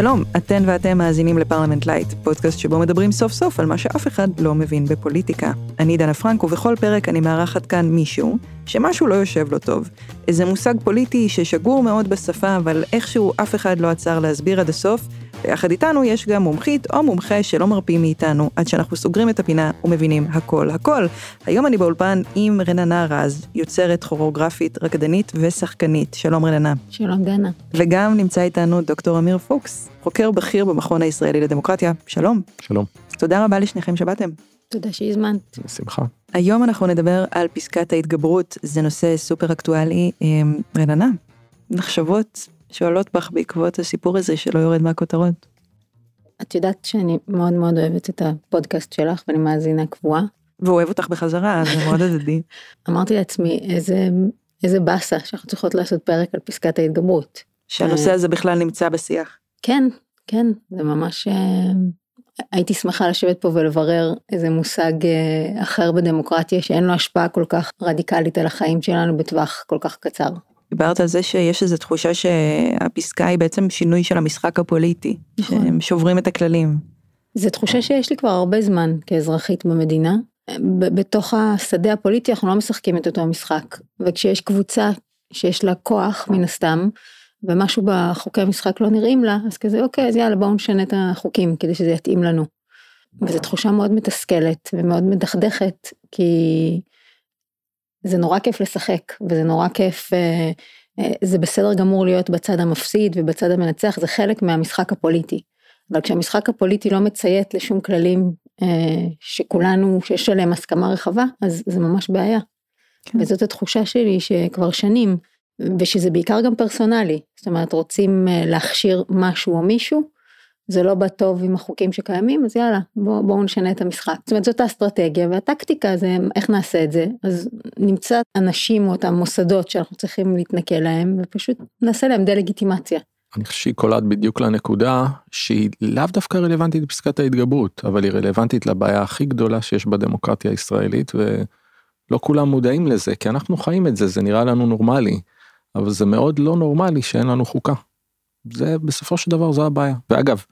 שלום, אתן ואתם מאזינים לפרלמנט לייט, פודקאסט שבו מדברים סוף סוף על מה שאף אחד לא מבין בפוליטיקה. אני דנה פרנק, ובכל פרק אני מארחת כאן מישהו שמשהו לא יושב לו טוב. איזה מושג פוליטי ששגור מאוד בשפה, אבל איכשהו אף אחד לא עצר להסביר עד הסוף, ויחד איתנו יש גם מומחית או מומחה שלא מרפים מאיתנו, עד שאנחנו סוגרים את הפינה ומבינים הכל הכל. היום אני באולפן עם רננה רז, יוצרת כוריאוגרפית, רקדנית ושחקנית. שלום רננה. שלום דנה. וגם נמצא איתנו דוקטור אמיר פוקס, חוקר בכיר במכון הישראלי לדמוקרטיה. שלום. שלום. תודה רבה לשניכם שבאתם. תודה שהזמנת. בשמחה. היום אנחנו נדבר על פסקת ההתגברות, זה נושא סופר אקטואלי. אמ, רננה, מחשבות שואלות בך בעקבות הסיפור הזה שלא יורד מהכותרות. את יודעת שאני מאוד מאוד אוהבת את הפודקאסט שלך ואני מאזינה קבועה. והוא אוהב אותך בחזרה, זה מאוד הדדי. אמרתי לעצמי איזה איזה באסה שאנחנו צריכות לעשות פרק על פסקת ההתגברות. שהנושא הזה בכלל נמצא בשיח. כן, כן, זה ממש... אה, הייתי שמחה לשבת פה ולברר איזה מושג אה, אחר בדמוקרטיה שאין לו השפעה כל כך רדיקלית על החיים שלנו בטווח כל כך קצר. דיברת על זה שיש איזו תחושה שהפסקה היא בעצם שינוי של המשחק הפוליטי, נכון. שהם שוברים את הכללים. זו תחושה שיש לי כבר הרבה זמן כאזרחית במדינה. בתוך השדה הפוליטי אנחנו לא משחקים את אותו המשחק, וכשיש קבוצה שיש לה כוח מן הסתם, ומשהו בחוקי המשחק לא נראים לה, אז כזה אוקיי, אז יאללה בואו נשנה את החוקים כדי שזה יתאים לנו. וזו תחושה מאוד מתסכלת ומאוד מדכדכת, כי זה נורא כיף לשחק, וזה נורא כיף, אה, אה, זה בסדר גמור להיות בצד המפסיד ובצד המנצח, זה חלק מהמשחק הפוליטי. אבל כשהמשחק הפוליטי לא מציית לשום כללים אה, שכולנו, שיש עליהם הסכמה רחבה, אז זה ממש בעיה. כן. וזאת התחושה שלי שכבר שנים, ושזה בעיקר גם פרסונלי, זאת אומרת רוצים להכשיר משהו או מישהו, זה לא בא טוב עם החוקים שקיימים, אז יאללה, בואו בוא נשנה את המשחק. זאת אומרת זאת האסטרטגיה והטקטיקה זה איך נעשה את זה, אז נמצא אנשים או אותם מוסדות שאנחנו צריכים להתנכל להם ופשוט נעשה להם דה-לגיטימציה. אני חושב שהיא קולעת בדיוק לנקודה שהיא לאו דווקא רלוונטית לפסקת ההתגברות, אבל היא רלוונטית לבעיה הכי גדולה שיש בדמוקרטיה הישראלית, ולא כולם מודעים לזה, כי אנחנו חיים את זה, זה נראה לנו נורמלי, אבל זה מאוד לא נורמלי שאין לנו חוקה. זה בסופו של דבר זו הבעיה. ואגב,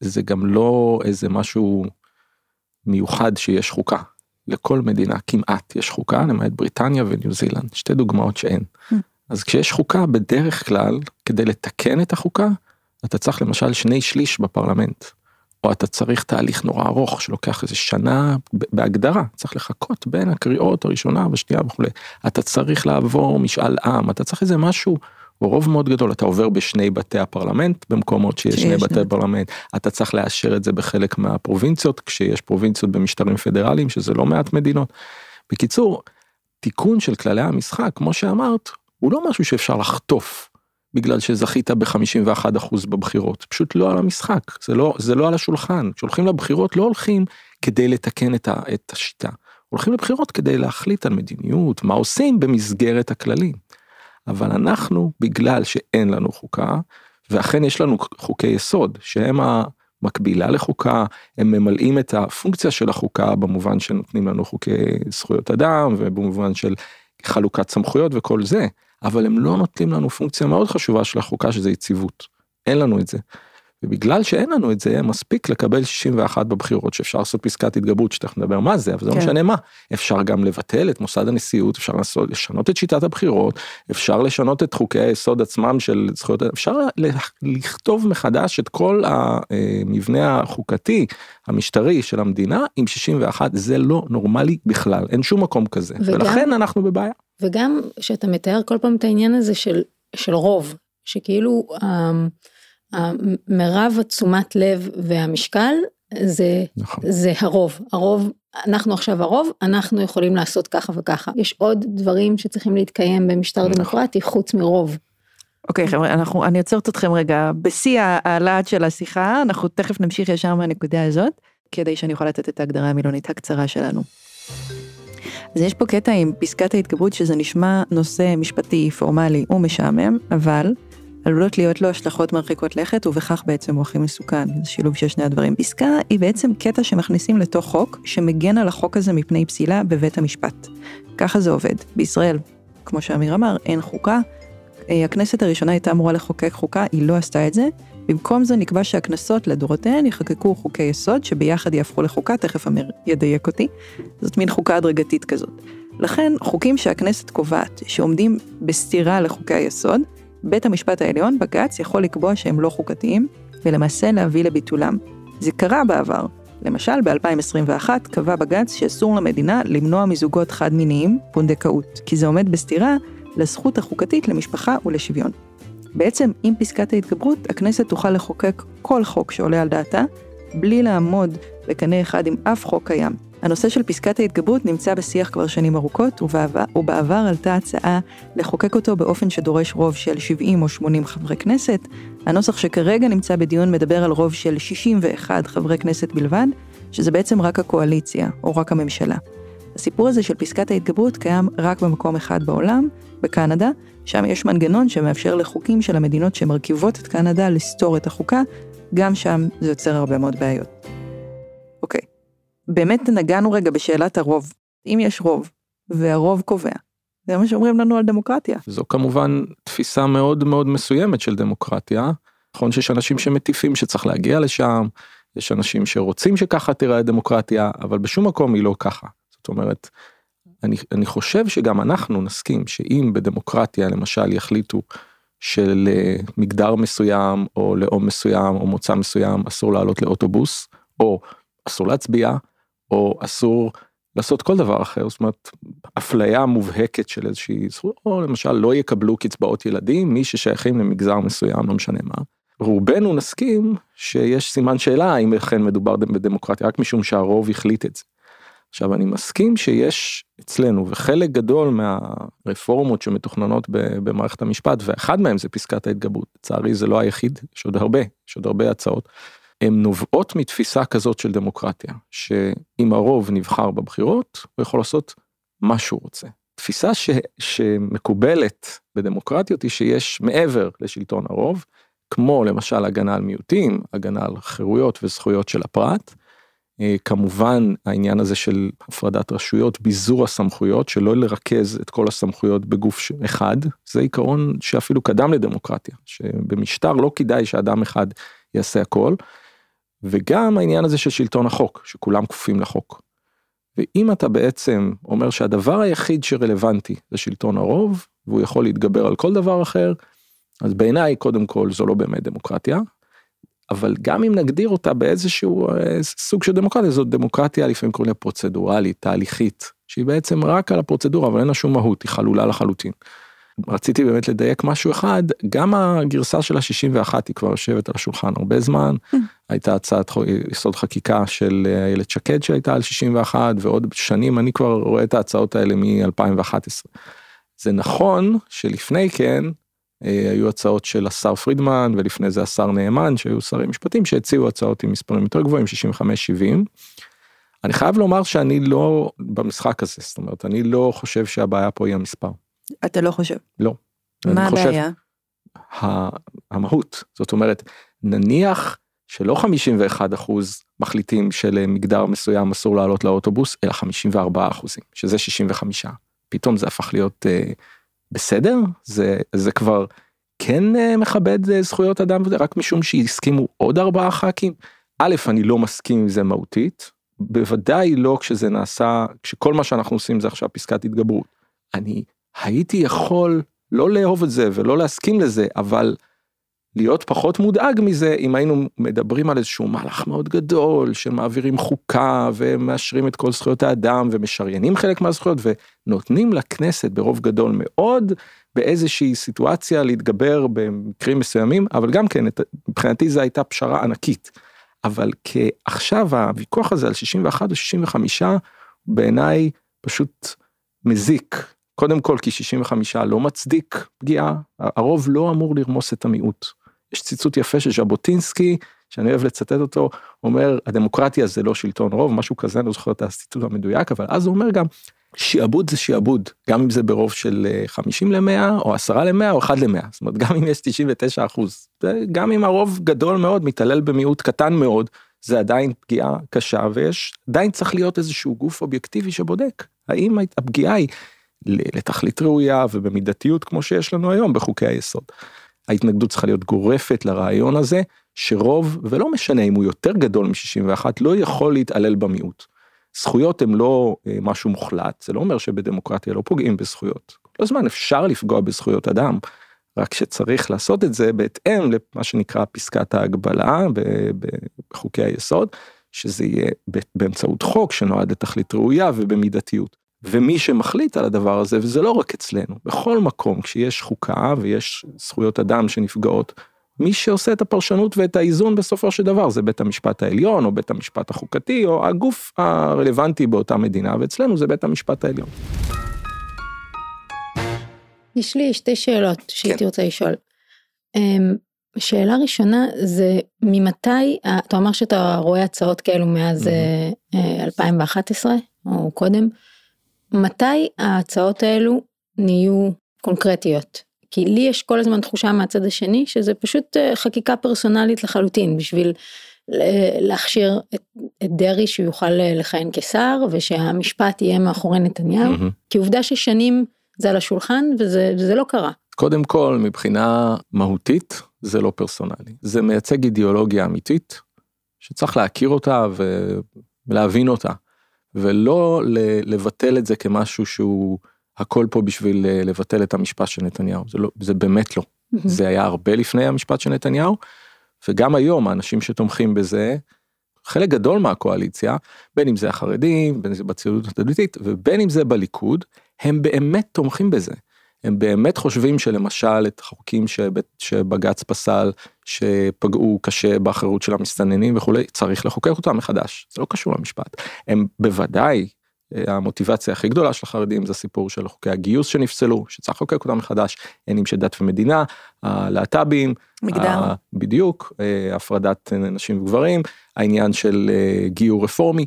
זה גם לא איזה משהו מיוחד שיש חוקה. לכל מדינה כמעט יש חוקה, למעט בריטניה וניו זילנד, שתי דוגמאות שאין. אז כשיש חוקה בדרך כלל כדי לתקן את החוקה אתה צריך למשל שני שליש בפרלמנט. או אתה צריך תהליך נורא ארוך שלוקח איזה שנה בהגדרה צריך לחכות בין הקריאות הראשונה והשנייה וכולי. אתה צריך לעבור משאל עם אתה צריך איזה משהו רוב מאוד גדול אתה עובר בשני בתי הפרלמנט במקומות שיש שני בתי. פרלמנט אתה צריך לאשר את זה בחלק מהפרובינציות כשיש פרובינציות במשטרים פדרליים שזה לא מעט מדינות. בקיצור תיקון של כללי המשחק כמו שאמרת הוא לא משהו שאפשר לחטוף בגלל שזכית ב-51% בבחירות, פשוט לא על המשחק, זה לא, זה לא על השולחן, כשהולכים לבחירות לא הולכים כדי לתקן את, ה, את השיטה, הולכים לבחירות כדי להחליט על מדיניות, מה עושים במסגרת הכללים. אבל אנחנו, בגלל שאין לנו חוקה, ואכן יש לנו חוקי יסוד, שהם המקבילה לחוקה, הם ממלאים את הפונקציה של החוקה במובן שנותנים לנו חוקי זכויות אדם, ובמובן של חלוקת סמכויות וכל זה, אבל הם לא נותנים לנו פונקציה מאוד חשובה של החוקה שזה יציבות. אין לנו את זה. ובגלל שאין לנו את זה מספיק לקבל 61 בבחירות שאפשר לעשות פסקת התגברות שתכף נדבר מה זה אבל זה לא כן. משנה מה אפשר גם לבטל את מוסד הנשיאות אפשר לעשות לשנות את שיטת הבחירות אפשר לשנות את חוקי היסוד עצמם של זכויות אפשר לכתוב מחדש את כל המבנה החוקתי המשטרי של המדינה עם 61 זה לא נורמלי בכלל אין שום מקום כזה וגם- ולכן אנחנו בבעיה. וגם שאתה מתאר כל פעם את העניין הזה של, של רוב, שכאילו אמ, המרב התשומת לב והמשקל זה, נכון. זה הרוב, הרוב, אנחנו עכשיו הרוב, אנחנו יכולים לעשות ככה וככה. יש עוד דברים שצריכים להתקיים במשטר נכון. דמוקרטי חוץ מרוב. אוקיי חבר'ה, אנחנו, אני עוצרת אתכם רגע בשיא הלהט של השיחה, אנחנו תכף נמשיך ישר מהנקודה הזאת, כדי שאני אוכל לתת את ההגדרה המילונית הקצרה שלנו. אז יש פה קטע עם פסקת ההתגברות שזה נשמע נושא משפטי פורמלי ומשעמם, אבל עלולות להיות לו השלכות מרחיקות לכת ובכך בעצם הוא הכי מסוכן, זה שילוב של שני הדברים. פסקה היא בעצם קטע שמכניסים לתוך חוק שמגן על החוק הזה מפני פסילה בבית המשפט. ככה זה עובד. בישראל, כמו שאמיר אמר, אין חוקה, אה, הכנסת הראשונה הייתה אמורה לחוקק חוקה, היא לא עשתה את זה, במקום זה נקבע שהכנסות לדורותיהן יחקקו חוקי יסוד שביחד יהפכו לחוקה, תכף אמיר ידייק אותי. זאת מין חוקה הדרגתית כזאת. לכן, חוקים שהכנסת קובעת שעומדים בסתירה לחוקי היסוד, בית המשפט העליון, בג"ץ, יכול לקבוע שהם לא חוקתיים, ולמעשה להביא לביטולם. זה קרה בעבר. למשל, ב-2021 קבע בג"ץ שאסור למדינה למנוע מזוגות חד-מיניים פונדקאות, כי זה עומד בסתירה לזכות החוקתית למשפחה ולשוויון. בעצם, עם פסקת ההתגברות, הכנסת תוכל לחוקק כל חוק שעולה על דעתה, בלי לעמוד בקנה אחד עם אף חוק קיים. הנושא של פסקת ההתגברות נמצא בשיח כבר שנים ארוכות, ובעבר, ובעבר עלתה הצעה לחוקק אותו באופן שדורש רוב של 70 או 80 חברי כנסת. הנוסח שכרגע נמצא בדיון מדבר על רוב של 61 חברי כנסת בלבד, שזה בעצם רק הקואליציה, או רק הממשלה. הסיפור הזה של פסקת ההתגברות קיים רק במקום אחד בעולם, בקנדה, שם יש מנגנון שמאפשר לחוקים של המדינות שמרכיבות את קנדה לסתור את החוקה, גם שם זה יוצר הרבה מאוד בעיות. אוקיי, באמת נגענו רגע בשאלת הרוב. אם יש רוב, והרוב קובע, זה מה שאומרים לנו על דמוקרטיה. זו כמובן תפיסה מאוד מאוד מסוימת של דמוקרטיה. נכון שיש אנשים שמטיפים שצריך להגיע לשם, יש אנשים שרוצים שככה תיראה דמוקרטיה, אבל בשום מקום היא לא ככה. זאת אומרת, אני, אני חושב שגם אנחנו נסכים שאם בדמוקרטיה למשל יחליטו שלמגדר מסוים או לאום מסוים או מוצא מסוים אסור לעלות לאוטובוס או אסור להצביע או אסור לעשות כל דבר אחר זאת אומרת אפליה מובהקת של איזושהי זכות או למשל לא יקבלו קצבאות ילדים מי ששייכים למגזר מסוים לא משנה מה. רובנו נסכים שיש סימן שאלה אם אכן מדובר בדמוקרטיה רק משום שהרוב החליט את זה. עכשיו אני מסכים שיש אצלנו וחלק גדול מהרפורמות שמתוכננות במערכת המשפט ואחד מהם זה פסקת ההתגברות לצערי זה לא היחיד יש עוד הרבה יש עוד הרבה הצעות. הן נובעות מתפיסה כזאת של דמוקרטיה שאם הרוב נבחר בבחירות הוא יכול לעשות מה שהוא רוצה. תפיסה ש, שמקובלת בדמוקרטיות היא שיש מעבר לשלטון הרוב כמו למשל הגנה על מיעוטים הגנה על חירויות וזכויות של הפרט אה, כמובן העניין הזה של הפרדת רשויות ביזור הסמכויות שלא לרכז את כל הסמכויות בגוף אחד זה עיקרון שאפילו קדם לדמוקרטיה שבמשטר לא כדאי שאדם אחד יעשה הכל. וגם העניין הזה של שלטון החוק שכולם כפופים לחוק. ואם אתה בעצם אומר שהדבר היחיד שרלוונטי זה שלטון הרוב והוא יכול להתגבר על כל דבר אחר אז בעיניי קודם כל זו לא באמת דמוקרטיה אבל גם אם נגדיר אותה באיזשהו אה, סוג של דמוקרטיה זאת דמוקרטיה לפעמים קוראים לה פרוצדורלית תהליכית שהיא בעצם רק על הפרוצדורה אבל אין לה שום מהות היא חלולה לחלוטין. רציתי באמת לדייק משהו אחד גם הגרסה של ה-61 היא כבר יושבת על השולחן הרבה זמן mm. הייתה הצעת יסוד חקיקה של אה, איילת שקד שהייתה על 61 ועוד שנים אני כבר רואה את ההצעות האלה מ-2011. זה נכון שלפני כן אה, היו הצעות של השר פרידמן ולפני זה השר נאמן שהיו שרי משפטים שהציעו הצעות עם מספרים יותר גבוהים 65-70. אני חייב לומר שאני לא במשחק הזה זאת אומרת אני לא חושב שהבעיה פה היא המספר. אתה לא חושב? לא. מה הבעיה? המהות זאת אומרת נניח שלא 51 אחוז מחליטים שלמגדר מסוים אסור לעלות לאוטובוס אלא 54 אחוזים שזה 65 פתאום זה הפך להיות. Uh, בסדר זה זה כבר כן אה, מכבד אה, זכויות אדם רק משום שהסכימו עוד ארבעה ח"כים. א' אני לא מסכים עם זה מהותית בוודאי לא כשזה נעשה כשכל מה שאנחנו עושים זה עכשיו פסקת התגברות. אני הייתי יכול לא לאהוב את זה ולא להסכים לזה אבל להיות פחות מודאג מזה אם היינו מדברים על איזשהו מהלך מאוד גדול שמעבירים חוקה ומאשרים את כל זכויות האדם ומשריינים חלק מהזכויות ונותנים לכנסת ברוב גדול מאוד באיזושהי סיטואציה להתגבר במקרים מסוימים אבל גם כן מבחינתי זו הייתה פשרה ענקית. אבל כעכשיו הוויכוח הזה על 61 או 65 בעיניי פשוט מזיק קודם כל כי 65 לא מצדיק פגיעה הרוב לא אמור לרמוס את המיעוט. יש ציטוט יפה של ז'בוטינסקי שאני אוהב לצטט אותו אומר הדמוקרטיה זה לא שלטון רוב משהו כזה אני לא זוכר את הציטוט המדויק אבל אז הוא אומר גם שיעבוד זה שיעבוד גם אם זה ברוב של 50 אה, ל-100 או 10 ל-100 או 1 ל-100 זאת אומרת גם אם יש 99 אחוז גם אם הרוב גדול מאוד מתעלל במיעוט קטן מאוד זה עדיין פגיעה קשה ויש עדיין צריך להיות איזשהו גוף אובייקטיבי שבודק האם הפגיעה היא לתכלית ראויה ובמידתיות כמו שיש לנו היום בחוקי היסוד. ההתנגדות צריכה להיות גורפת לרעיון הזה, שרוב, ולא משנה אם הוא יותר גדול מ-61, לא יכול להתעלל במיעוט. זכויות הן לא אה, משהו מוחלט, זה לא אומר שבדמוקרטיה לא פוגעים בזכויות. כל הזמן אפשר לפגוע בזכויות אדם, רק שצריך לעשות את זה בהתאם למה שנקרא פסקת ההגבלה בחוקי היסוד, שזה יהיה באמצעות חוק שנועד לתכלית ראויה ובמידתיות. ומי שמחליט על הדבר הזה, וזה לא רק אצלנו, בכל מקום כשיש חוקה ויש זכויות אדם שנפגעות, מי שעושה את הפרשנות ואת האיזון בסופו של דבר זה בית המשפט העליון או בית המשפט החוקתי או הגוף הרלוונטי באותה מדינה ואצלנו זה בית המשפט העליון. יש לי שתי שאלות שהייתי כן. רוצה לשאול. אמ, שאלה ראשונה זה ממתי אתה אומר שאתה רואה הצעות כאלו מאז mm-hmm. 2011 או קודם מתי ההצעות האלו נהיו קונקרטיות כי לי יש כל הזמן תחושה מהצד השני שזה פשוט אה, חקיקה פרסונלית לחלוטין בשביל להכשיר את, את דרעי שהוא יוכל לכהן כשר ושהמשפט יהיה מאחורי נתניהו mm-hmm. כי עובדה ששנים זה על השולחן וזה, וזה לא קרה. קודם כל מבחינה מהותית זה לא פרסונלי זה מייצג אידיאולוגיה אמיתית שצריך להכיר אותה ולהבין אותה ולא לבטל את זה כמשהו שהוא הכל פה בשביל אה, לבטל את המשפט של נתניהו. זה לא זה באמת לא. זה היה הרבה לפני המשפט של נתניהו וגם היום האנשים שתומכים בזה חלק גדול מהקואליציה בין אם זה החרדים בין אם זה בציונות הדתית ובין אם זה בליכוד הם באמת תומכים בזה. הם באמת חושבים שלמשל את החוקים שבג"ץ פסל שפגעו קשה באחריות של המסתננים וכולי צריך לחוקק אותם מחדש. זה לא קשור למשפט. הם בוודאי המוטיבציה הכי גדולה של החרדים זה הסיפור של חוקי הגיוס שנפסלו שצריך לחוקק אותם מחדש עניינים של דת ומדינה הלהט"בים מגדר. בדיוק אה, הפרדת נשים וגברים העניין של אה, גיור רפורמי.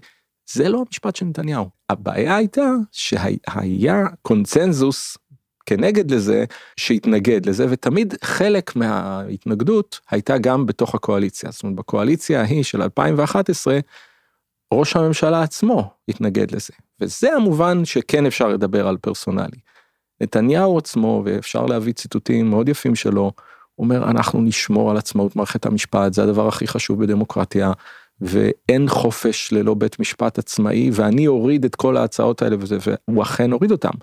זה לא המשפט של נתניהו. הבעיה הייתה שהיה קונצנזוס כנגד לזה שהתנגד לזה ותמיד חלק מההתנגדות הייתה גם בתוך הקואליציה זאת אומרת בקואליציה ההיא של 2011 ראש הממשלה עצמו התנגד לזה וזה המובן שכן אפשר לדבר על פרסונלי. נתניהו עצמו ואפשר להביא ציטוטים מאוד יפים שלו אומר אנחנו נשמור על עצמאות מערכת המשפט זה הדבר הכי חשוב בדמוקרטיה ואין חופש ללא בית משפט עצמאי ואני אוריד את כל ההצעות האלה וזה והוא אכן הוריד אותם.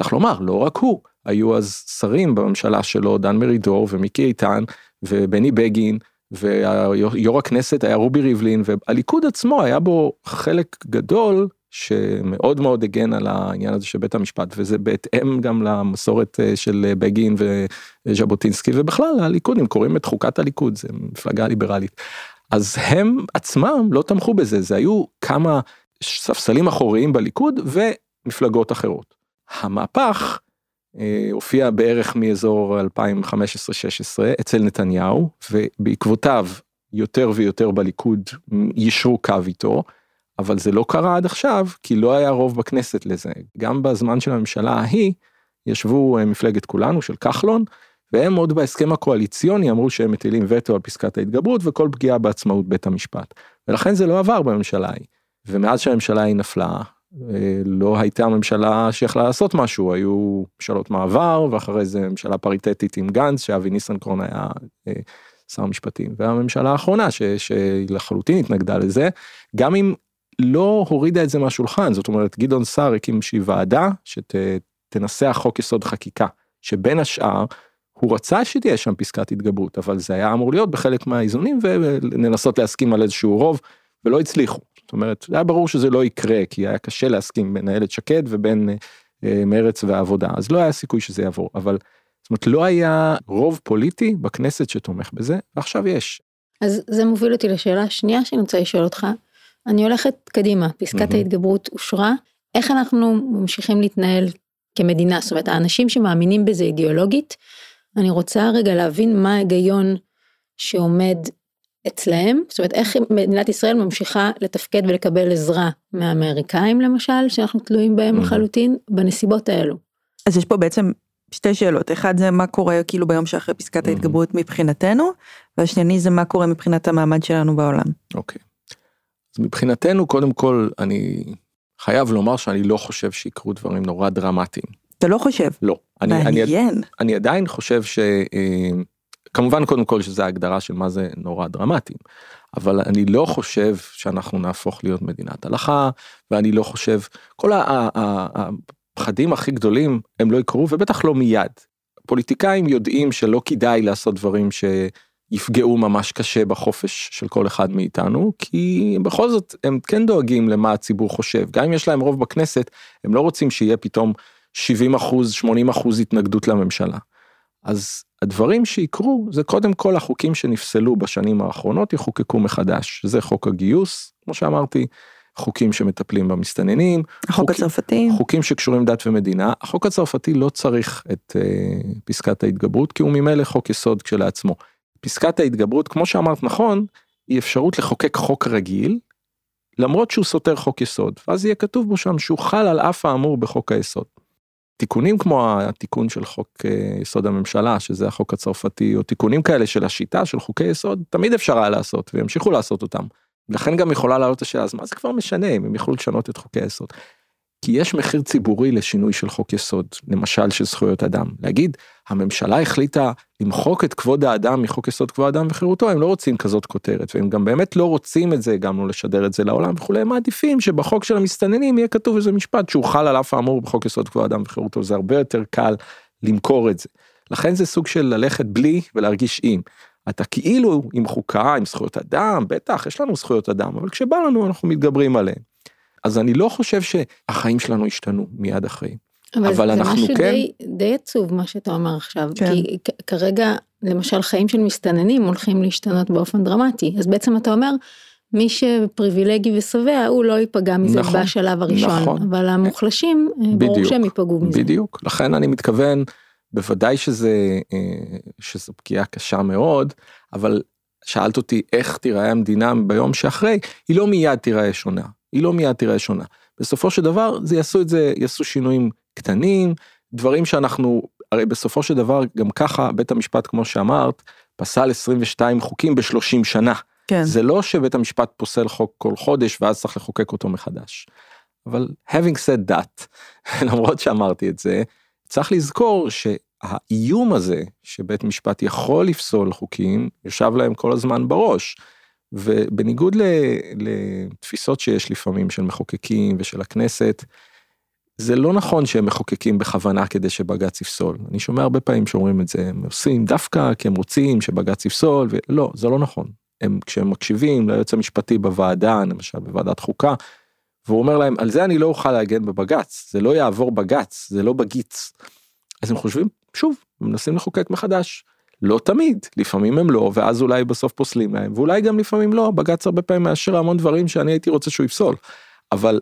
צריך לומר לא רק הוא היו אז שרים בממשלה שלו דן מרידור ומיקי איתן ובני בגין ויו"ר הכנסת היה רובי ריבלין והליכוד עצמו היה בו חלק גדול שמאוד מאוד הגן על העניין הזה של בית המשפט וזה בהתאם גם למסורת אה, של בגין וז'בוטינסקי ובכלל הליכודים קוראים את חוקת הליכוד זה מפלגה ליברלית. אז הם עצמם לא תמכו בזה זה היו כמה ספסלים אחוריים בליכוד ומפלגות אחרות. המהפך אה, הופיע בערך מאזור 2015-16 אצל נתניהו ובעקבותיו יותר ויותר בליכוד יישרו קו איתו. אבל זה לא קרה עד עכשיו כי לא היה רוב בכנסת לזה גם בזמן של הממשלה ההיא ישבו אה, מפלגת כולנו של כחלון והם עוד בהסכם הקואליציוני אמרו שהם מטילים וטו על פסקת ההתגברות וכל פגיעה בעצמאות בית המשפט ולכן זה לא עבר בממשלה ההיא ומאז שהממשלה ההיא נפלה לא הייתה ממשלה שיכלה לעשות משהו היו ממשלות מעבר ואחרי זה ממשלה פריטטית עם גנץ שאבי ניסנקרון היה אה, שר המשפטים והממשלה האחרונה שלחלוטין התנגדה לזה גם אם לא הורידה את זה מהשולחן זאת אומרת גדעון סער הקים איזושהי ועדה שתנסח חוק יסוד חקיקה שבין השאר הוא רצה שתהיה שם פסקת התגברות אבל זה היה אמור להיות בחלק מהאיזונים ולנסות להסכים על איזשהו רוב ולא הצליחו. זאת אומרת היה ברור שזה לא יקרה כי היה קשה להסכים בין איילת שקד ובין אה, מרץ והעבודה אז לא היה סיכוי שזה יעבור אבל זאת אומרת לא היה רוב פוליטי בכנסת שתומך בזה ועכשיו יש. אז זה מוביל אותי לשאלה השנייה שאני רוצה לשאול אותך אני הולכת קדימה, פסקת mm-hmm. ההתגברות אושרה, איך אנחנו ממשיכים להתנהל כמדינה, זאת אומרת האנשים שמאמינים בזה אידיאולוגית, אני רוצה רגע להבין מה ההיגיון שעומד אצלהם, זאת אומרת איך מדינת ישראל ממשיכה לתפקד ולקבל עזרה מהאמריקאים למשל, שאנחנו תלויים בהם. לחלוטין, בנסיבות האלו. אז יש פה בעצם שתי שאלות, אחד זה מה קורה כאילו ביום שאחרי פסקת. ההתגברות מבחינתנו, והשני זה מה קורה מבחינת המעמד שלנו בעולם. אוקיי. Okay. אז מבחינתנו קודם כל אני חייב לומר שאני לא חושב שיקרו דברים נורא דרמטיים. אתה לא חושב? לא. מעניין. אני, אני, אני עדיין חושב כמובן קודם כל שזה ההגדרה של מה זה נורא דרמטי, אבל אני לא חושב שאנחנו נהפוך להיות מדינת הלכה, ואני לא חושב, כל הפחדים הכי גדולים הם לא יקרו ובטח לא מיד. פוליטיקאים יודעים שלא כדאי לעשות דברים שיפגעו ממש קשה בחופש של כל אחד מאיתנו, כי בכל זאת הם כן דואגים למה הציבור חושב, גם אם יש להם רוב בכנסת, הם לא רוצים שיהיה פתאום 70 אחוז, 80 אחוז התנגדות לממשלה. אז הדברים שיקרו זה קודם כל החוקים שנפסלו בשנים האחרונות יחוקקו מחדש, זה חוק הגיוס, כמו שאמרתי, חוקים שמטפלים במסתננים, החוק חוקים, הצרפתי, חוקים שקשורים דת ומדינה, החוק הצרפתי לא צריך את uh, פסקת ההתגברות כי הוא ממילא חוק יסוד כשלעצמו. פסקת ההתגברות כמו שאמרת נכון היא אפשרות לחוקק חוק רגיל למרות שהוא סותר חוק יסוד ואז יהיה כתוב בו שם שהוא חל על אף האמור בחוק היסוד. תיקונים כמו התיקון של חוק אה, יסוד הממשלה שזה החוק הצרפתי או תיקונים כאלה של השיטה של חוקי יסוד תמיד אפשר היה לעשות וימשיכו לעשות אותם. לכן גם יכולה לעלות השאלה אז מה זה כבר משנה אם הם יכלו לשנות את חוקי היסוד. כי יש מחיר ציבורי לשינוי של חוק יסוד למשל של זכויות אדם להגיד הממשלה החליטה למחוק את כבוד האדם מחוק יסוד כבוד האדם וחירותו הם לא רוצים כזאת כותרת והם גם באמת לא רוצים את זה גם לא לשדר את זה לעולם וכולי הם מעדיפים שבחוק של המסתננים יהיה כתוב איזה משפט שהוא חל על אף האמור בחוק יסוד כבוד האדם וחירותו זה הרבה יותר קל למכור את זה. לכן זה סוג של ללכת בלי ולהרגיש עם. אתה כאילו עם חוקה עם זכויות אדם בטח יש לנו זכויות אדם אבל כשבא לנו אנחנו מתגברים עליהם. אז אני לא חושב שהחיים שלנו השתנו מיד אחרי. אבל, אבל זה אנחנו משהו כן- די, די עצוב מה שאתה אומר עכשיו, כן. כי כרגע למשל חיים של מסתננים הולכים להשתנות באופן דרמטי, אז בעצם אתה אומר מי שפריבילגי ושבע הוא לא ייפגע מזה נכון, בשלב הראשון, נכון. אבל המוחלשים אה, ברור בדיוק, שהם ייפגעו מזה. בדיוק לכן אני מתכוון בוודאי שזה אה, שזו פגיעה קשה מאוד אבל שאלת אותי איך תיראה המדינה ביום שאחרי היא לא מיד תיראה שונה היא לא מיד תיראה שונה בסופו של דבר זה יעשו את זה יעשו שינויים קטנים דברים שאנחנו הרי בסופו של דבר גם ככה בית המשפט כמו שאמרת פסל 22 חוקים ב-30 שנה כן, זה לא שבית המשפט פוסל חוק כל חודש ואז צריך לחוקק אותו מחדש. אבל having said that, למרות שאמרתי את זה, צריך לזכור שהאיום הזה שבית משפט יכול לפסול חוקים, יושב להם כל הזמן בראש. ובניגוד לתפיסות שיש לפעמים של מחוקקים ושל הכנסת, זה לא נכון שהם מחוקקים בכוונה כדי שבג"ץ יפסול. אני שומע הרבה פעמים שאומרים את זה, הם עושים דווקא כי הם רוצים שבג"ץ יפסול, ולא, זה לא נכון. הם כשהם מקשיבים ליועץ המשפטי בוועדה, למשל בוועדת חוקה, והוא אומר להם, על זה אני לא אוכל להגן בבג"ץ, זה לא יעבור בג"ץ, זה לא בגיץ. אז הם חושבים, שוב, מנסים לחוקק מחדש. לא תמיד, לפעמים הם לא, ואז אולי בסוף פוסלים להם, ואולי גם לפעמים לא, בג"ץ הרבה פעמים מאשר המון דברים שאני הייתי רוצה שהוא יפסול. אבל,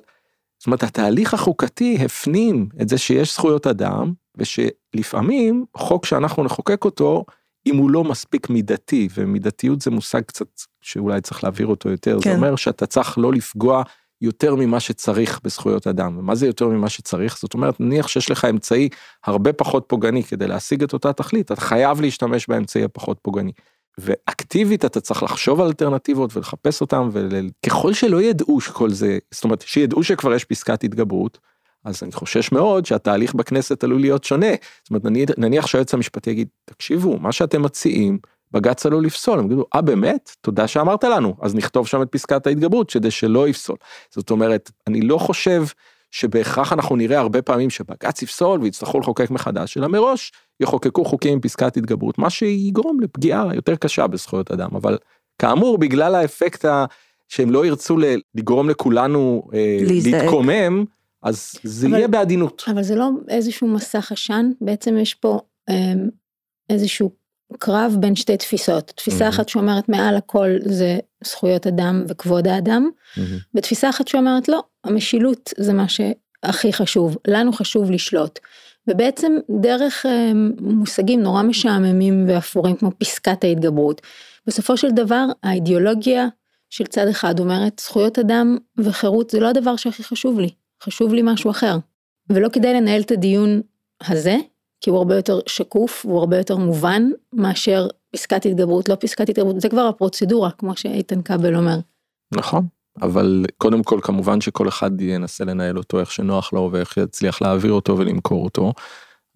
זאת אומרת, התהליך החוקתי הפנים את זה שיש זכויות אדם, ושלפעמים חוק שאנחנו נחוקק אותו, אם הוא לא מספיק מידתי, ומידתיות זה מושג קצת שאולי צריך להעביר אותו יותר, כן. זה אומר שאתה צריך לא לפגוע יותר ממה שצריך בזכויות אדם. ומה זה יותר ממה שצריך? זאת אומרת, נניח שיש לך אמצעי הרבה פחות פוגעני כדי להשיג את אותה תכלית, אתה חייב להשתמש באמצעי הפחות פוגעני. ואקטיבית אתה צריך לחשוב על אלטרנטיבות ולחפש אותם, וככל שלא ידעו שכל זה, זאת אומרת, שידעו שכבר יש פסקת התגברות, אז אני חושש מאוד שהתהליך בכנסת עלול להיות שונה. זאת אומרת, נניח, שהיועץ המשפטי יגיד, תקשיבו, מה שאתם מציעים, בג"ץ עלול לפסול, הם יגידו, אה באמת? תודה שאמרת לנו, אז נכתוב שם את פסקת ההתגברות כדי שלא יפסול. זאת אומרת, אני לא חושב שבהכרח אנחנו נראה הרבה פעמים שבג"ץ יפסול ויצטרכו לחוקק מחדש, אלא מראש יחוקקו חוקים עם פסקת התגברות, מה שיגרום לפגיעה יותר קשה בזכויות אדם, אבל כאמור, בגלל האפקט ה... שהם לא ירצו לגרום לכולנו אה. להתקומם, אז זה אבל- יהיה בעדינות. אבל זה לא איזשהו מסך עשן, בעצם יש פה אמ, איזשהו קרב בין שתי תפיסות. תפיסה מהמם. אחת שאומרת מעל הכל זה זכויות אדם וכבוד האדם, מהמם. ותפיסה אחת שאומרת לא, המשילות זה מה שהכי חשוב, לנו חשוב לשלוט. ובעצם דרך אמ, מושגים נורא משעממים ואפורים כמו פסקת ההתגברות, בסופו של דבר האידיאולוגיה של צד אחד אומרת זכויות אדם וחירות זה לא הדבר שהכי חשוב לי, חשוב לי משהו אחר. ולא כדאי לנהל את הדיון הזה, כי הוא הרבה יותר שקוף, הוא הרבה יותר מובן, מאשר פסקת התגברות, לא פסקת התגברות, זה כבר הפרוצדורה, כמו שאיתן כבל אומר. נכון, אבל קודם כל כמובן שכל אחד ינסה לנהל אותו איך שנוח לו ואיך יצליח להעביר אותו ולמכור אותו.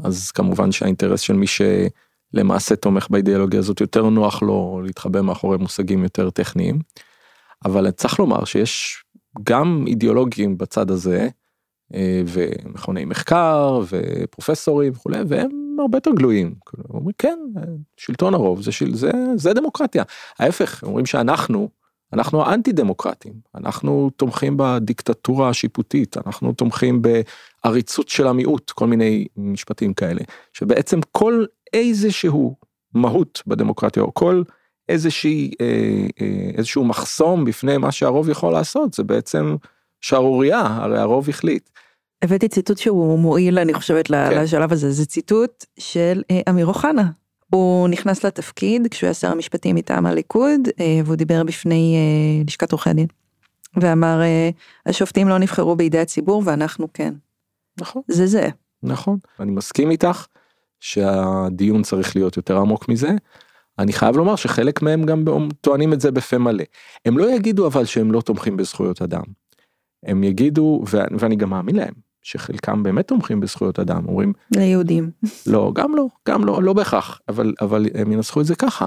אז כמובן שהאינטרס של מי למעשה תומך באידיאולוגיה הזאת, יותר נוח לו להתחבא מאחורי מושגים יותר טכניים. אבל צריך לומר שיש גם אידיאולוגים בצד הזה, ומכוני מחקר ופרופסורים וכולי, והם הרבה יותר גלויים. אומרים כן, שלטון הרוב זה, של, זה, זה דמוקרטיה. ההפך, אומרים שאנחנו, אנחנו האנטי דמוקרטים, אנחנו תומכים בדיקטטורה השיפוטית, אנחנו תומכים בעריצות של המיעוט, כל מיני משפטים כאלה, שבעצם כל איזשהו מהות בדמוקרטיה, או כל איזושהי, אה, אה, איזשהו מחסום בפני מה שהרוב יכול לעשות, זה בעצם שערורייה, הרי הרוב החליט. הבאתי ציטוט שהוא מועיל, אני חושבת, כן. לשלב הזה, זה ציטוט של אה, אמיר אוחנה. הוא נכנס לתפקיד כשהוא היה שר המשפטים מטעם הליכוד, אה, והוא דיבר בפני אה, לשכת עורכי הדין. ואמר, השופטים לא נבחרו בידי הציבור ואנחנו כן. נכון. זה זה. נכון, אני מסכים איתך שהדיון צריך להיות יותר עמוק מזה. אני חייב לומר שחלק מהם גם טוענים את זה בפה מלא. הם לא יגידו אבל שהם לא תומכים בזכויות אדם. הם יגידו, ואני גם מאמין להם, שחלקם באמת תומכים בזכויות אדם, אומרים... ליהודים. לא, גם לא, גם לא, לא בהכרח, אבל, אבל הם ינסחו את זה ככה.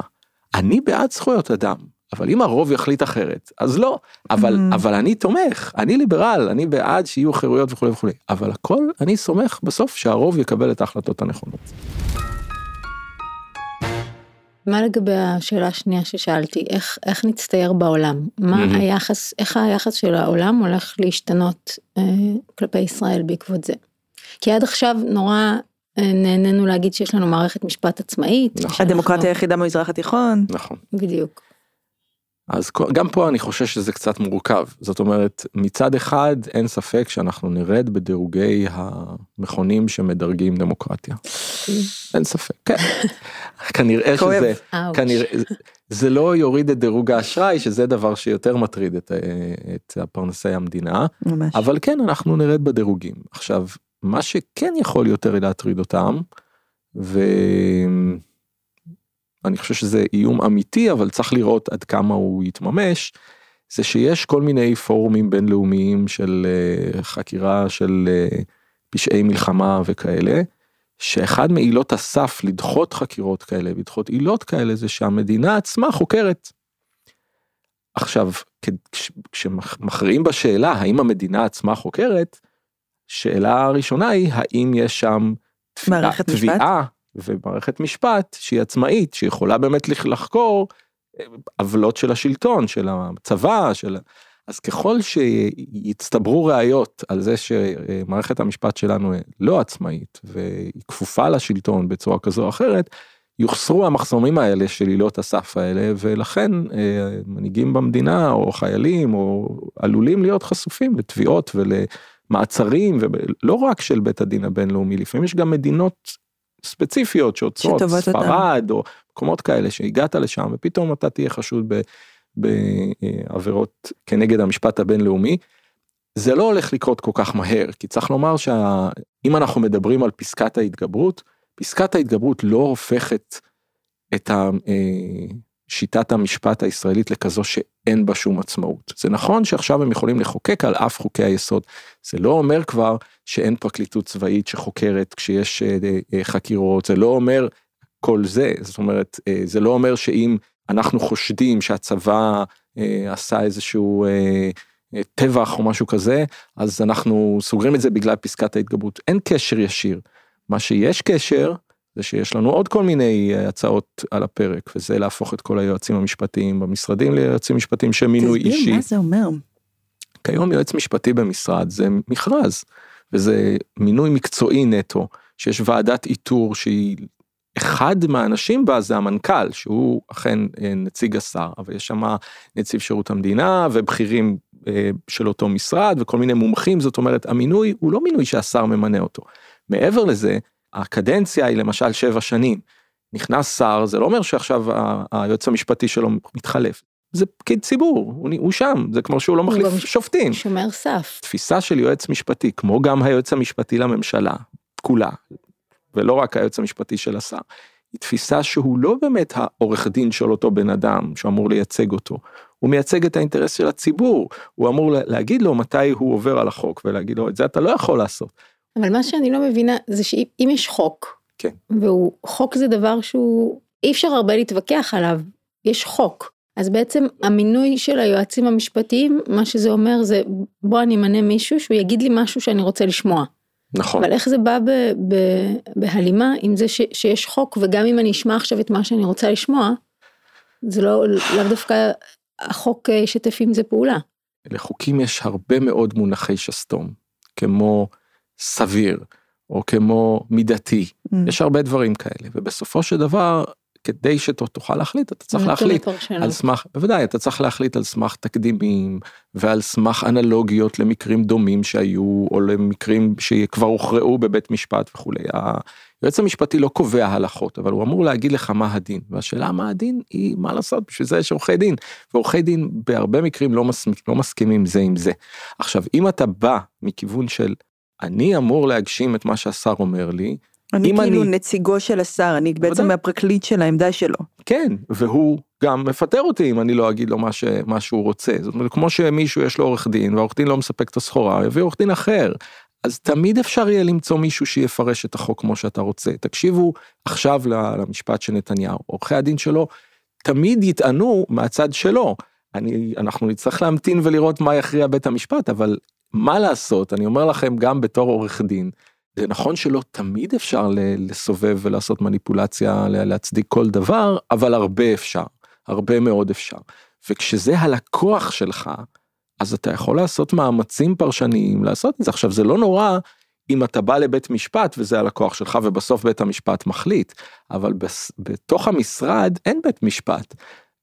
אני בעד זכויות אדם, אבל אם הרוב יחליט אחרת, אז לא. אבל, mm. אבל אני תומך, אני ליברל, אני בעד שיהיו חירויות וכולי וכולי. אבל הכל, אני סומך בסוף שהרוב יקבל את ההחלטות הנכונות. מה לגבי השאלה השנייה ששאלתי, איך, איך נצטייר בעולם? מה mm-hmm. היחס, איך היחס של העולם הולך להשתנות אה, כלפי ישראל בעקבות זה? כי עד עכשיו נורא אה, נהנינו להגיד שיש לנו מערכת משפט עצמאית. נכון. הדמוקרטיה היחידה במזרח התיכון. נכון. בדיוק. אז גם פה אני חושב שזה קצת מורכב זאת אומרת מצד אחד אין ספק שאנחנו נרד בדירוגי המכונים שמדרגים דמוקרטיה. אין ספק כן. כנראה שזה כנראה זה לא יוריד את דירוג האשראי שזה דבר שיותר מטריד את, את הפרנסי המדינה ממש. אבל כן אנחנו נרד בדירוגים עכשיו מה שכן יכול יותר להטריד אותם. ו... אני חושב שזה איום אמיתי אבל צריך לראות עד כמה הוא יתממש. זה שיש כל מיני פורומים בינלאומיים של uh, חקירה של uh, פשעי מלחמה וכאלה. שאחד מעילות הסף לדחות חקירות כאלה לדחות עילות כאלה זה שהמדינה עצמה חוקרת. עכשיו כשמכריעים בשאלה האם המדינה עצמה חוקרת, שאלה הראשונה היא האם יש שם מערכת תביעה משפט? ומערכת משפט שהיא עצמאית שיכולה באמת לחקור אה, עוולות של השלטון של הצבא של אז ככל שיצטברו ראיות על זה שמערכת המשפט שלנו לא עצמאית והיא כפופה לשלטון בצורה כזו או אחרת יוחסרו המחסומים האלה של עילות הסף האלה ולכן אה, מנהיגים במדינה או חיילים או עלולים להיות חשופים לתביעות ולמעצרים ולא רק של בית הדין הבינלאומי לפעמים יש גם מדינות ספציפיות שעוצרות ספרד או מקומות כאלה שהגעת לשם ופתאום אתה תהיה חשוד בעבירות כנגד המשפט הבינלאומי. זה לא הולך לקרות כל כך מהר כי צריך לומר שאם אנחנו מדברים על פסקת ההתגברות פסקת ההתגברות לא הופכת את ה... אה, שיטת המשפט הישראלית לכזו שאין בה שום עצמאות. זה נכון שעכשיו הם יכולים לחוקק על אף חוקי היסוד, זה לא אומר כבר שאין פרקליטות צבאית שחוקרת כשיש אה, אה, חקירות, זה לא אומר כל זה, זאת אומרת, אה, זה לא אומר שאם אנחנו חושדים שהצבא עשה איזשהו טבח או משהו כזה, אז אנחנו סוגרים את זה בגלל פסקת ההתגברות. אין קשר ישיר. מה שיש קשר זה שיש לנו עוד כל מיני אה, הצעות על הפרק וזה להפוך את כל היועצים המשפטיים במשרדים ליועצים משפטיים שמינוי אישי. תסביר מה זה אומר. כיום יועץ משפטי במשרד זה מכרז וזה מינוי מקצועי נטו שיש ועדת איתור שהיא אחד מהאנשים בה זה המנכ"ל שהוא אכן אה, נציג השר אבל יש שם נציב שירות המדינה ובכירים אה, של אותו משרד וכל מיני מומחים זאת אומרת המינוי הוא לא מינוי שהשר ממנה אותו. מעבר לזה הקדנציה היא למשל שבע שנים. נכנס שר זה לא אומר שעכשיו היועץ המשפטי שלו מתחלף. זה פקיד ציבור הוא, הוא שם זה כמו שהוא לא מחליף הוא שופטים. שומר סף. תפיסה של יועץ משפטי כמו גם היועץ המשפטי לממשלה כולה ולא רק היועץ המשפטי של השר. היא תפיסה שהוא לא באמת העורך דין של אותו בן אדם שאמור לייצג אותו. הוא מייצג את האינטרס של הציבור הוא אמור להגיד לו מתי הוא עובר על החוק ולהגיד לו את זה אתה לא יכול לעשות. אבל מה שאני לא מבינה זה שאם יש חוק כן. והוא, חוק זה דבר שהוא, אי אפשר הרבה להתווכח עליו, יש חוק. אז בעצם המינוי של היועצים המשפטיים, מה שזה אומר זה, בוא אני אמנה מישהו שהוא יגיד לי משהו שאני רוצה לשמוע. נכון. אבל איך זה בא ב, ב, בהלימה עם זה ש, שיש חוק, וגם אם אני אשמע עכשיו את מה שאני רוצה לשמוע, זה לא, לאו דווקא החוק אה, ישתף עם זה פעולה. לחוקים יש הרבה מאוד מונחי שסתום, כמו סביר, או כמו מידתי, Mm. יש הרבה דברים כאלה, ובסופו של דבר, כדי שתוכל להחליט, אתה צריך להחליט. על סמך, בוודאי, אתה צריך להחליט על סמך תקדימים, ועל סמך אנלוגיות למקרים דומים שהיו, או למקרים שכבר הוכרעו בבית משפט וכולי. היועץ המשפטי לא קובע הלכות, אבל הוא אמור להגיד לך מה הדין, והשאלה מה הדין היא מה לעשות, בשביל זה יש עורכי דין, ועורכי דין בהרבה מקרים לא, מס, לא מסכימים זה עם זה. עכשיו, אם אתה בא מכיוון של אני אמור להגשים את מה שהשר אומר לי, אני כאילו אני- נציגו של השר, אני בעצם בוודאי. הפרקליט של העמדה שלו. כן, והוא גם מפטר אותי אם אני לא אגיד לו מה, ש, מה שהוא רוצה. זאת אומרת, כמו שמישהו יש לו עורך דין, והעורך דין לא מספק את הסחורה, הוא יביא עורך דין אחר. אז תמיד אפשר יהיה למצוא מישהו שיפרש את החוק כמו שאתה רוצה. תקשיבו עכשיו למשפט של נתניהו, עורכי הדין שלו תמיד יטענו מהצד שלו. אני, אנחנו נצטרך להמתין ולראות מה יכריע בית המשפט, אבל מה לעשות, אני אומר לכם גם בתור עורך דין, זה נכון שלא תמיד אפשר לסובב ולעשות מניפולציה, להצדיק כל דבר, אבל הרבה אפשר, הרבה מאוד אפשר. וכשזה הלקוח שלך, אז אתה יכול לעשות מאמצים פרשניים לעשות את זה. עכשיו, זה לא נורא אם אתה בא לבית משפט וזה הלקוח שלך ובסוף בית המשפט מחליט, אבל בס, בתוך המשרד אין בית משפט.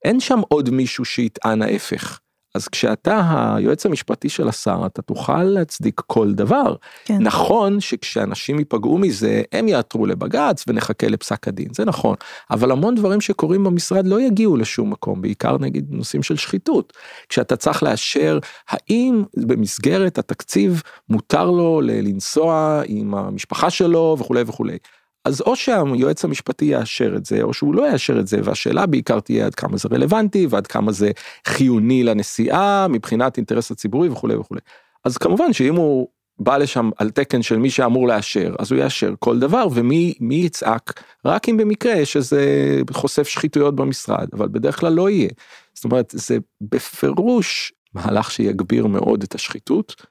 אין שם עוד מישהו שיטען ההפך. אז כשאתה היועץ המשפטי של השר, אתה תוכל להצדיק כל דבר. כן. נכון שכשאנשים ייפגעו מזה, הם יעתרו לבג"ץ ונחכה לפסק הדין, זה נכון. אבל המון דברים שקורים במשרד לא יגיעו לשום מקום, בעיקר נגיד נושאים של שחיתות. כשאתה צריך לאשר האם במסגרת התקציב מותר לו לנסוע עם המשפחה שלו וכולי וכולי. אז או שהיועץ המשפטי יאשר את זה, או שהוא לא יאשר את זה, והשאלה בעיקר תהיה עד כמה זה רלוונטי, ועד כמה זה חיוני לנסיעה, מבחינת אינטרס הציבורי וכולי וכולי. אז כמובן שאם הוא בא לשם על תקן של מי שאמור לאשר, אז הוא יאשר כל דבר, ומי מי יצעק? רק אם במקרה יש איזה חושף שחיתויות במשרד, אבל בדרך כלל לא יהיה. זאת אומרת, זה בפירוש מהלך שיגביר מאוד את השחיתות.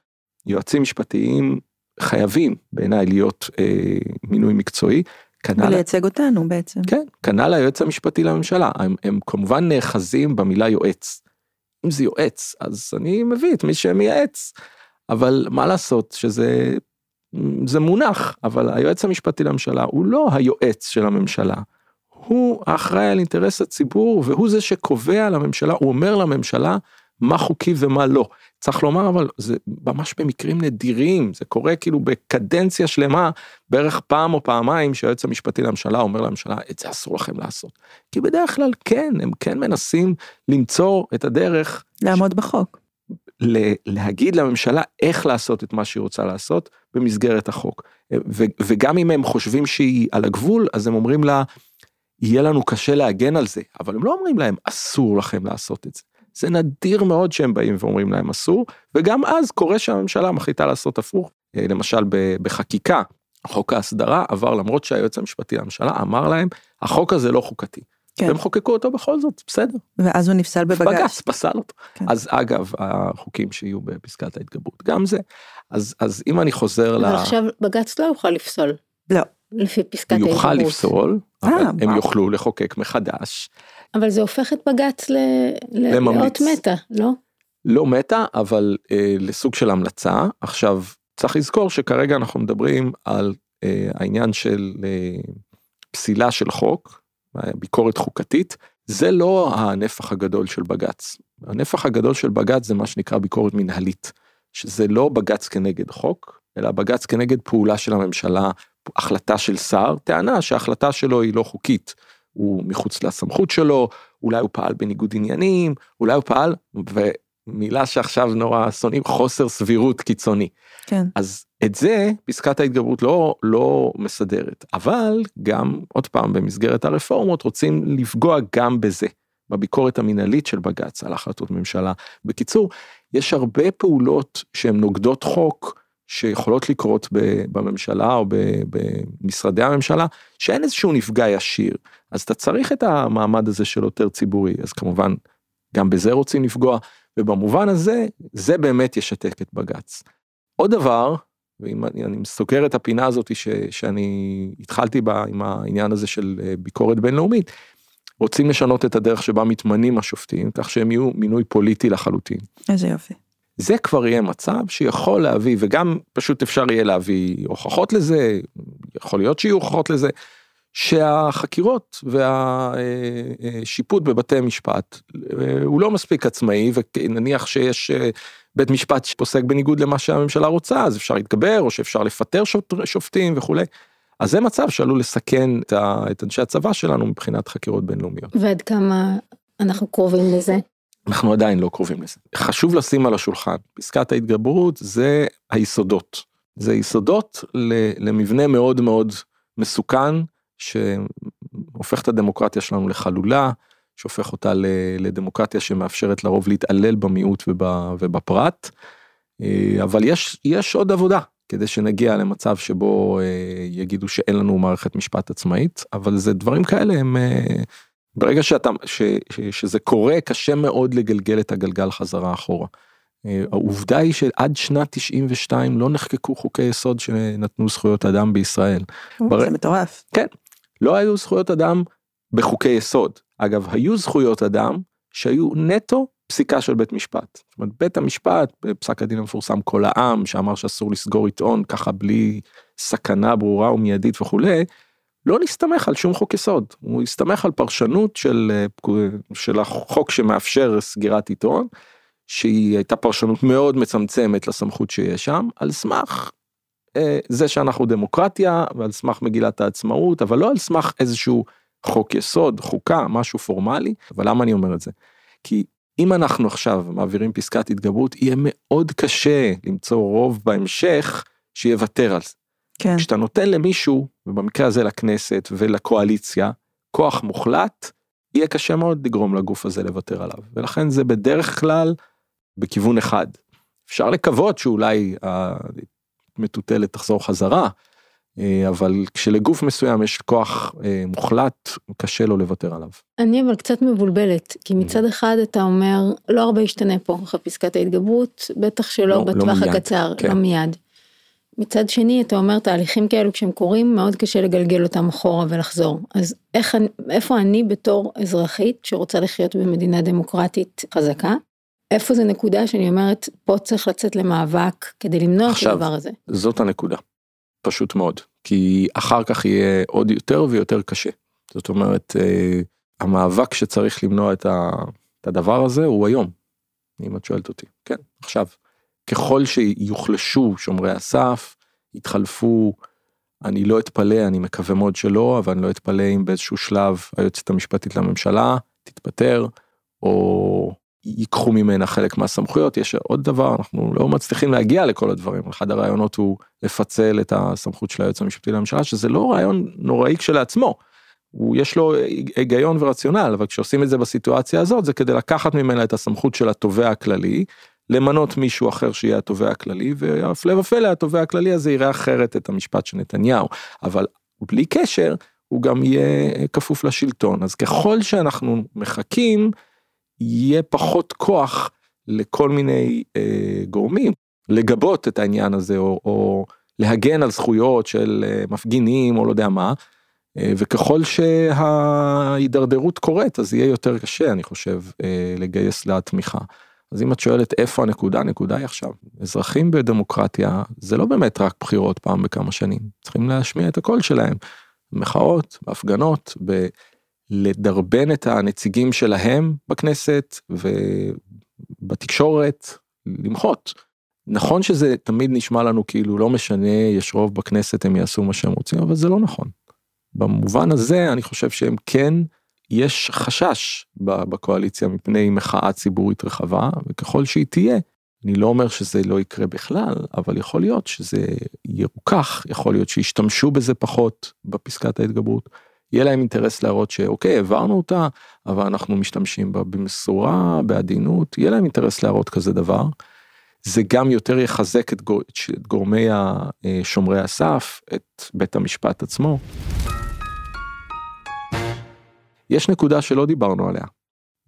יועצים משפטיים חייבים בעיניי להיות אה, מינוי מקצועי. כנ"ל ולייצג אותנו בעצם. כן, כנ"ל היועץ המשפטי לממשלה, הם, הם כמובן נאחזים במילה יועץ. אם זה יועץ, אז אני מביא את מי שמייעץ, אבל מה לעשות שזה זה מונח, אבל היועץ המשפטי לממשלה הוא לא היועץ של הממשלה, הוא האחראי על אינטרס הציבור והוא זה שקובע לממשלה, הוא אומר לממשלה מה חוקי ומה לא. צריך לומר אבל זה ממש במקרים נדירים, זה קורה כאילו בקדנציה שלמה, בערך פעם או פעמיים שהיועץ המשפטי לממשלה אומר לממשלה את זה אסור לכם לעשות. כי בדרך כלל כן, הם כן מנסים למצוא את הדרך לעמוד בחוק. ל- להגיד לממשלה איך לעשות את מה שהיא רוצה לעשות במסגרת החוק. ו- וגם אם הם חושבים שהיא על הגבול, אז הם אומרים לה, יהיה לנו קשה להגן על זה, אבל הם לא אומרים להם אסור לכם לעשות את זה. זה נדיר מאוד שהם באים ואומרים להם אסור, וגם אז קורה שהממשלה מחליטה לעשות הפוך, אה, למשל בחקיקה, חוק ההסדרה עבר למרות שהיועץ המשפטי לממשלה אמר להם, החוק הזה לא חוקתי. כן. והם חוקקו אותו בכל זאת, בסדר. ואז הוא נפסל בבג"ץ. בג"ץ פסל אותו. כן. אז אגב, החוקים שיהיו בפסקת ההתגברות, גם זה. אז, אז אם אני חוזר ל... אבל עכשיו בג"ץ לא יוכל לפסול. לא. לפי פסקת ההתגברות. יוכל לפסול, אבל אה, הם וואו. יוכלו לחוקק מחדש. אבל זה הופך את בג"ץ ל... לממליץ. לאות מתה, לא? לא מתה, אבל אה, לסוג של המלצה. עכשיו, צריך לזכור שכרגע אנחנו מדברים על אה, העניין של אה, פסילה של חוק, ביקורת חוקתית. זה לא הנפח הגדול של בג"ץ. הנפח הגדול של בג"ץ זה מה שנקרא ביקורת מנהלית, שזה לא בג"ץ כנגד חוק, אלא בג"ץ כנגד פעולה של הממשלה, החלטה של שר, טענה שההחלטה שלו היא לא חוקית, הוא מחוץ לסמכות שלו, אולי הוא פעל בניגוד עניינים, אולי הוא פעל, ומילה שעכשיו נורא שונאים, חוסר סבירות קיצוני. כן. אז את זה פסקת ההתגברות לא, לא מסדרת, אבל גם, עוד פעם, במסגרת הרפורמות רוצים לפגוע גם בזה, בביקורת המינהלית של בג"ץ על החלטות ממשלה. בקיצור, יש הרבה פעולות שהן נוגדות חוק, שיכולות לקרות בממשלה או במשרדי הממשלה, שאין איזשהו נפגע ישיר. אז אתה צריך את המעמד הזה של עותר ציבורי, אז כמובן, גם בזה רוצים לפגוע, ובמובן הזה, זה באמת ישתק את בג"ץ. עוד דבר, ואם אני, אני סוגר את הפינה הזאת ש, שאני התחלתי בה עם העניין הזה של אה, ביקורת בינלאומית, רוצים לשנות את הדרך שבה מתמנים השופטים, כך שהם יהיו מינוי פוליטי לחלוטין. איזה יופי. זה כבר יהיה מצב שיכול להביא, וגם פשוט אפשר יהיה להביא הוכחות לזה, יכול להיות שיהיו הוכחות לזה, שהחקירות והשיפוט בבתי משפט אה, הוא לא מספיק עצמאי, ונניח שיש אה, בית משפט שפוסק בניגוד למה שהממשלה רוצה, אז אפשר להתגבר, או שאפשר לפטר שופטים וכולי. אז זה מצב שעלול לסכן את אנשי הצבא שלנו מבחינת חקירות בינלאומיות. ועד כמה אנחנו קרובים לזה? אנחנו עדיין לא קרובים לזה. חשוב לשים על השולחן, פסקת ההתגברות זה היסודות. זה יסודות למבנה מאוד מאוד מסוכן, שהופך את הדמוקרטיה שלנו לחלולה, שהופך אותה לדמוקרטיה שמאפשרת לרוב להתעלל במיעוט ובפרט. אה, אבל יש, יש עוד עבודה כדי שנגיע למצב שבו אה, יגידו שאין לנו מערכת משפט עצמאית, אבל זה דברים כאלה הם אה, ברגע שאתה, ש, ש, שזה קורה קשה מאוד לגלגל את הגלגל חזרה אחורה. העובדה היא שעד שנת 92 לא נחקקו חוקי יסוד שנתנו זכויות אדם בישראל. זה מטורף. כן, לא היו זכויות אדם בחוקי יסוד. אגב, היו זכויות אדם שהיו נטו פסיקה של בית משפט. זאת אומרת, בית המשפט, בפסק הדין המפורסם כל העם, שאמר שאסור לסגור עיתון ככה בלי סכנה ברורה ומיידית וכולי, לא נסתמך על שום חוק יסוד, הוא הסתמך על פרשנות של, של החוק שמאפשר סגירת עיתון, שהיא הייתה פרשנות מאוד מצמצמת לסמכות שיש שם, על סמך זה שאנחנו דמוקרטיה ועל סמך מגילת העצמאות, אבל לא על סמך איזשהו חוק יסוד, חוקה, משהו פורמלי, אבל למה אני אומר את זה? כי אם אנחנו עכשיו מעבירים פסקת התגברות, יהיה מאוד קשה למצוא רוב בהמשך שיוותר על זה. כן. כשאתה נותן למישהו, ובמקרה הזה לכנסת ולקואליציה, כוח מוחלט, יהיה קשה מאוד לגרום לגוף הזה לוותר עליו. ולכן זה בדרך כלל בכיוון אחד. אפשר לקוות שאולי המטוטלת תחזור חזרה, אה, אבל כשלגוף מסוים יש כוח אה, מוחלט, קשה לו לוותר עליו. אני אבל קצת מבולבלת, כי מצד אחד אתה אומר, לא הרבה ישתנה פה אחרי פסקת ההתגברות, בטח שלא לא, לא בטווח לא הקצר, כן. לא מיד. מצד שני אתה אומר תהליכים כאלו כשהם קורים מאוד קשה לגלגל אותם אחורה ולחזור אז איך איפה אני בתור אזרחית שרוצה לחיות במדינה דמוקרטית חזקה איפה זה נקודה שאני אומרת פה צריך לצאת למאבק כדי למנוע את הדבר הזה. זאת הנקודה. פשוט מאוד כי אחר כך יהיה עוד יותר ויותר קשה. זאת אומרת אה, המאבק שצריך למנוע את, ה, את הדבר הזה הוא היום. אם את שואלת אותי כן עכשיו ככל שיוחלשו שומרי הסף, יתחלפו, אני לא אתפלא, אני מקווה מאוד שלא, אבל אני לא אתפלא אם באיזשהו שלב היועצת המשפטית לממשלה תתפטר, או ייקחו ממנה חלק מהסמכויות. יש עוד דבר, אנחנו לא מצליחים להגיע לכל הדברים. אחד הרעיונות הוא לפצל את הסמכות של היועץ המשפטי לממשלה, שזה לא רעיון נוראי כשלעצמו. הוא יש לו היגיון ורציונל, אבל כשעושים את זה בסיטואציה הזאת, זה כדי לקחת ממנה את הסמכות של התובע הכללי, למנות מישהו אחר שיהיה התובע הכללי, והפלא ופלא התובע הכללי הזה יראה אחרת את המשפט של נתניהו, אבל בלי קשר הוא גם יהיה כפוף לשלטון, אז ככל שאנחנו מחכים, יהיה פחות כוח לכל מיני אה, גורמים לגבות את העניין הזה, או, או להגן על זכויות של אה, מפגינים, או לא יודע מה, אה, וככל שההידרדרות קורית, אז יהיה יותר קשה, אני חושב, אה, לגייס לה תמיכה. אז אם את שואלת איפה הנקודה, הנקודה היא עכשיו. אזרחים בדמוקרטיה זה לא באמת רק בחירות פעם בכמה שנים, צריכים להשמיע את הקול שלהם. מחאות, בהפגנות, בלדרבן את הנציגים שלהם בכנסת ובתקשורת, למחות. נכון שזה תמיד נשמע לנו כאילו לא משנה, יש רוב בכנסת, הם יעשו מה שהם רוצים, אבל זה לא נכון. במובן הזה אני חושב שהם כן יש חשש בקואליציה מפני מחאה ציבורית רחבה, וככל שהיא תהיה, אני לא אומר שזה לא יקרה בכלל, אבל יכול להיות שזה ירוכך, יכול להיות שישתמשו בזה פחות בפסקת ההתגברות. יהיה להם אינטרס להראות שאוקיי, העברנו אותה, אבל אנחנו משתמשים בה במשורה, בעדינות, יהיה להם אינטרס להראות כזה דבר. זה גם יותר יחזק את, גור, את גורמי שומרי הסף, את בית המשפט עצמו. יש נקודה שלא דיברנו עליה,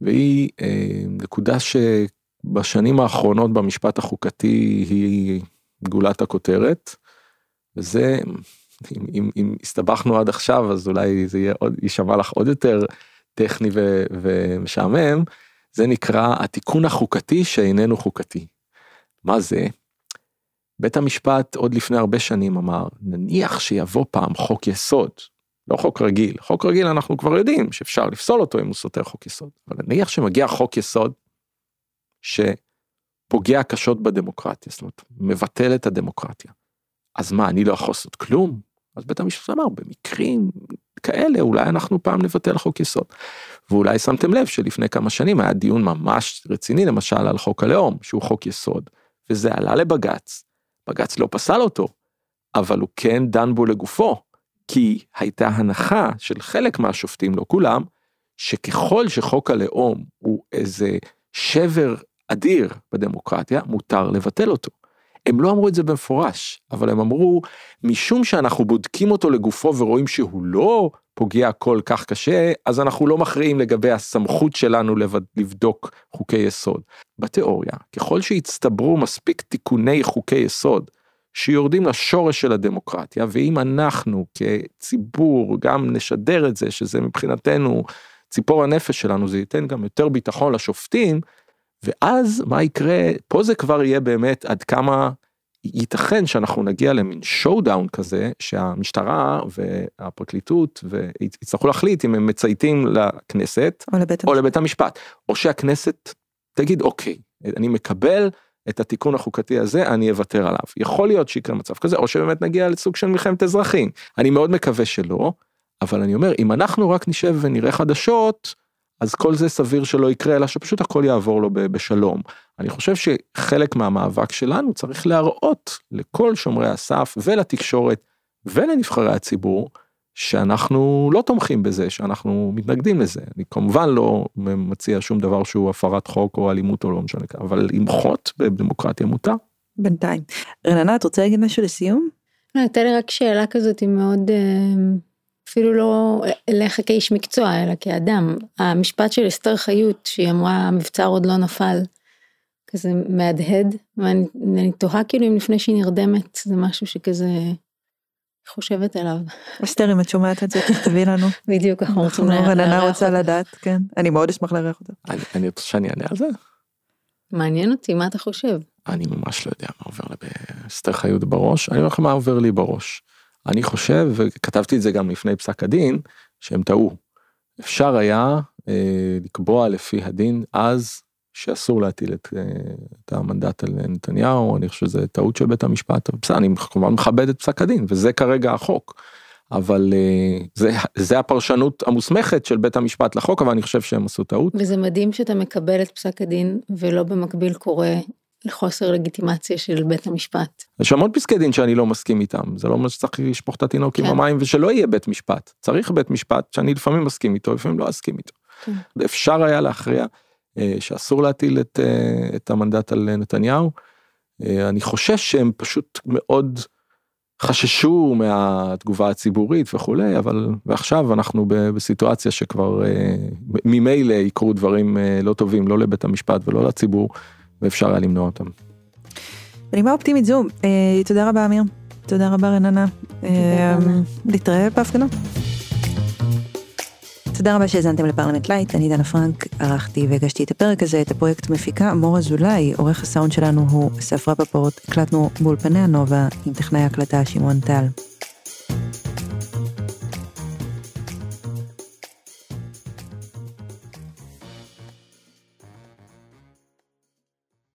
והיא אה, נקודה שבשנים האחרונות במשפט החוקתי היא גולת הכותרת, וזה, אם, אם, אם הסתבכנו עד עכשיו אז אולי זה יישמע לך עוד יותר טכני ו, ומשעמם, זה נקרא התיקון החוקתי שאיננו חוקתי. מה זה? בית המשפט עוד לפני הרבה שנים אמר, נניח שיבוא פעם חוק יסוד, לא חוק רגיל, חוק רגיל אנחנו כבר יודעים שאפשר לפסול אותו אם הוא סותר חוק יסוד, אבל נניח שמגיע חוק יסוד שפוגע קשות בדמוקרטיה, זאת אומרת, מבטל את הדמוקרטיה. אז מה, אני לא יכול לעשות כלום? אז בית המשפט אמר, במקרים כאלה אולי אנחנו פעם נבטל חוק יסוד. ואולי שמתם לב שלפני כמה שנים היה דיון ממש רציני למשל על חוק הלאום, שהוא חוק יסוד, וזה עלה לבג"ץ. בג"ץ לא פסל אותו, אבל הוא כן דן בו לגופו, כי הייתה הנחה של חלק מהשופטים, לא כולם, שככל שחוק הלאום הוא איזה שבר אדיר בדמוקרטיה, מותר לבטל אותו. הם לא אמרו את זה במפורש, אבל הם אמרו, משום שאנחנו בודקים אותו לגופו ורואים שהוא לא פוגע כל כך קשה, אז אנחנו לא מכריעים לגבי הסמכות שלנו לבדוק חוקי יסוד. בתיאוריה, ככל שהצטברו מספיק תיקוני חוקי יסוד, שיורדים לשורש של הדמוקרטיה, ואם אנחנו כציבור גם נשדר את זה, שזה מבחינתנו ציפור הנפש שלנו, זה ייתן גם יותר ביטחון לשופטים, ואז מה יקרה, פה זה כבר יהיה באמת עד כמה ייתכן שאנחנו נגיע למין שואו דאון כזה שהמשטרה והפרקליטות ויצטרכו להחליט אם הם מצייתים לכנסת או לבית, או לבית המשפט. או שהכנסת תגיד אוקיי אני מקבל את התיקון החוקתי הזה אני אוותר עליו. יכול להיות שיקרה מצב כזה או שבאמת נגיע לסוג של מלחמת אזרחים. אני מאוד מקווה שלא אבל אני אומר אם אנחנו רק נשב ונראה חדשות אז כל זה סביר שלא יקרה, אלא שפשוט הכל יעבור לו בשלום. אני חושב שחלק מהמאבק שלנו צריך להראות לכל שומרי הסף ולתקשורת ולנבחרי הציבור, שאנחנו לא תומכים בזה, שאנחנו מתנגדים לזה. אני כמובן לא מציע שום דבר שהוא הפרת חוק או אלימות או לא משנה ככה, אבל למחות בדמוקרטיה מותר. בינתיים. רננה, את רוצה להגיד משהו לסיום? הייתה לי רק שאלה כזאת היא מאוד... אפילו לא אליך כאיש מקצוע, אלא כאדם. המשפט של אסתר חיות, שהיא אמרה, המבצר עוד לא נפל, כזה מהדהד, ואני תוהה כאילו אם לפני שהיא נרדמת, זה משהו שכזה... חושבת עליו. אסתר, אם את שומעת את זה, תכתבי לנו. בדיוק, אנחנו רוצים לארח אותה. רננה רוצה לדעת, כן. אני מאוד אשמח לארח אותה. אני רוצה שאני אענה על זה? מעניין אותי, מה אתה חושב? אני ממש לא יודע מה עובר לאסתר חיות בראש, אני אומר לך מה עובר לי בראש. אני חושב, וכתבתי את זה גם לפני פסק הדין, שהם טעו. אפשר היה אה, לקבוע לפי הדין אז שאסור להטיל את, אה, את המנדט על נתניהו, אני חושב שזה טעות של בית המשפט, בסדר, אני כמובן מכבד את פסק הדין, וזה כרגע החוק. אבל אה, זה, זה הפרשנות המוסמכת של בית המשפט לחוק, אבל אני חושב שהם עשו טעות. וזה מדהים שאתה מקבל את פסק הדין ולא במקביל קורא לחוסר לגיטימציה של בית המשפט. יש המון פסקי דין שאני לא מסכים איתם, זה לא אומר שצריך לשפוך את התינוק כן. עם המים ושלא יהיה בית משפט. צריך בית משפט שאני לפעמים מסכים איתו, לפעמים לא אסכים איתו. כן. אפשר היה להכריע אה, שאסור להטיל את, אה, את המנדט על נתניהו. אה, אני חושש שהם פשוט מאוד חששו מהתגובה הציבורית וכולי, אבל ועכשיו אנחנו בסיטואציה שכבר ממילא יקרו דברים לא טובים, לא לבית המשפט ולא לציבור. ואפשר היה למנוע אותם. בנימה אופטימית זו, אה, תודה רבה אמיר, תודה רבה רננה, אה, להתראה בהפגנות. תודה רבה שהאזנתם לפרלמנט לייט, אני דנה פרנק, ערכתי והגשתי את הפרק הזה, את הפרויקט מפיקה מור אזולאי, עורך הסאונד שלנו הוא אסף רפפורט, הקלטנו באולפני הנובה עם טכנאי הקלטה שמעון טל.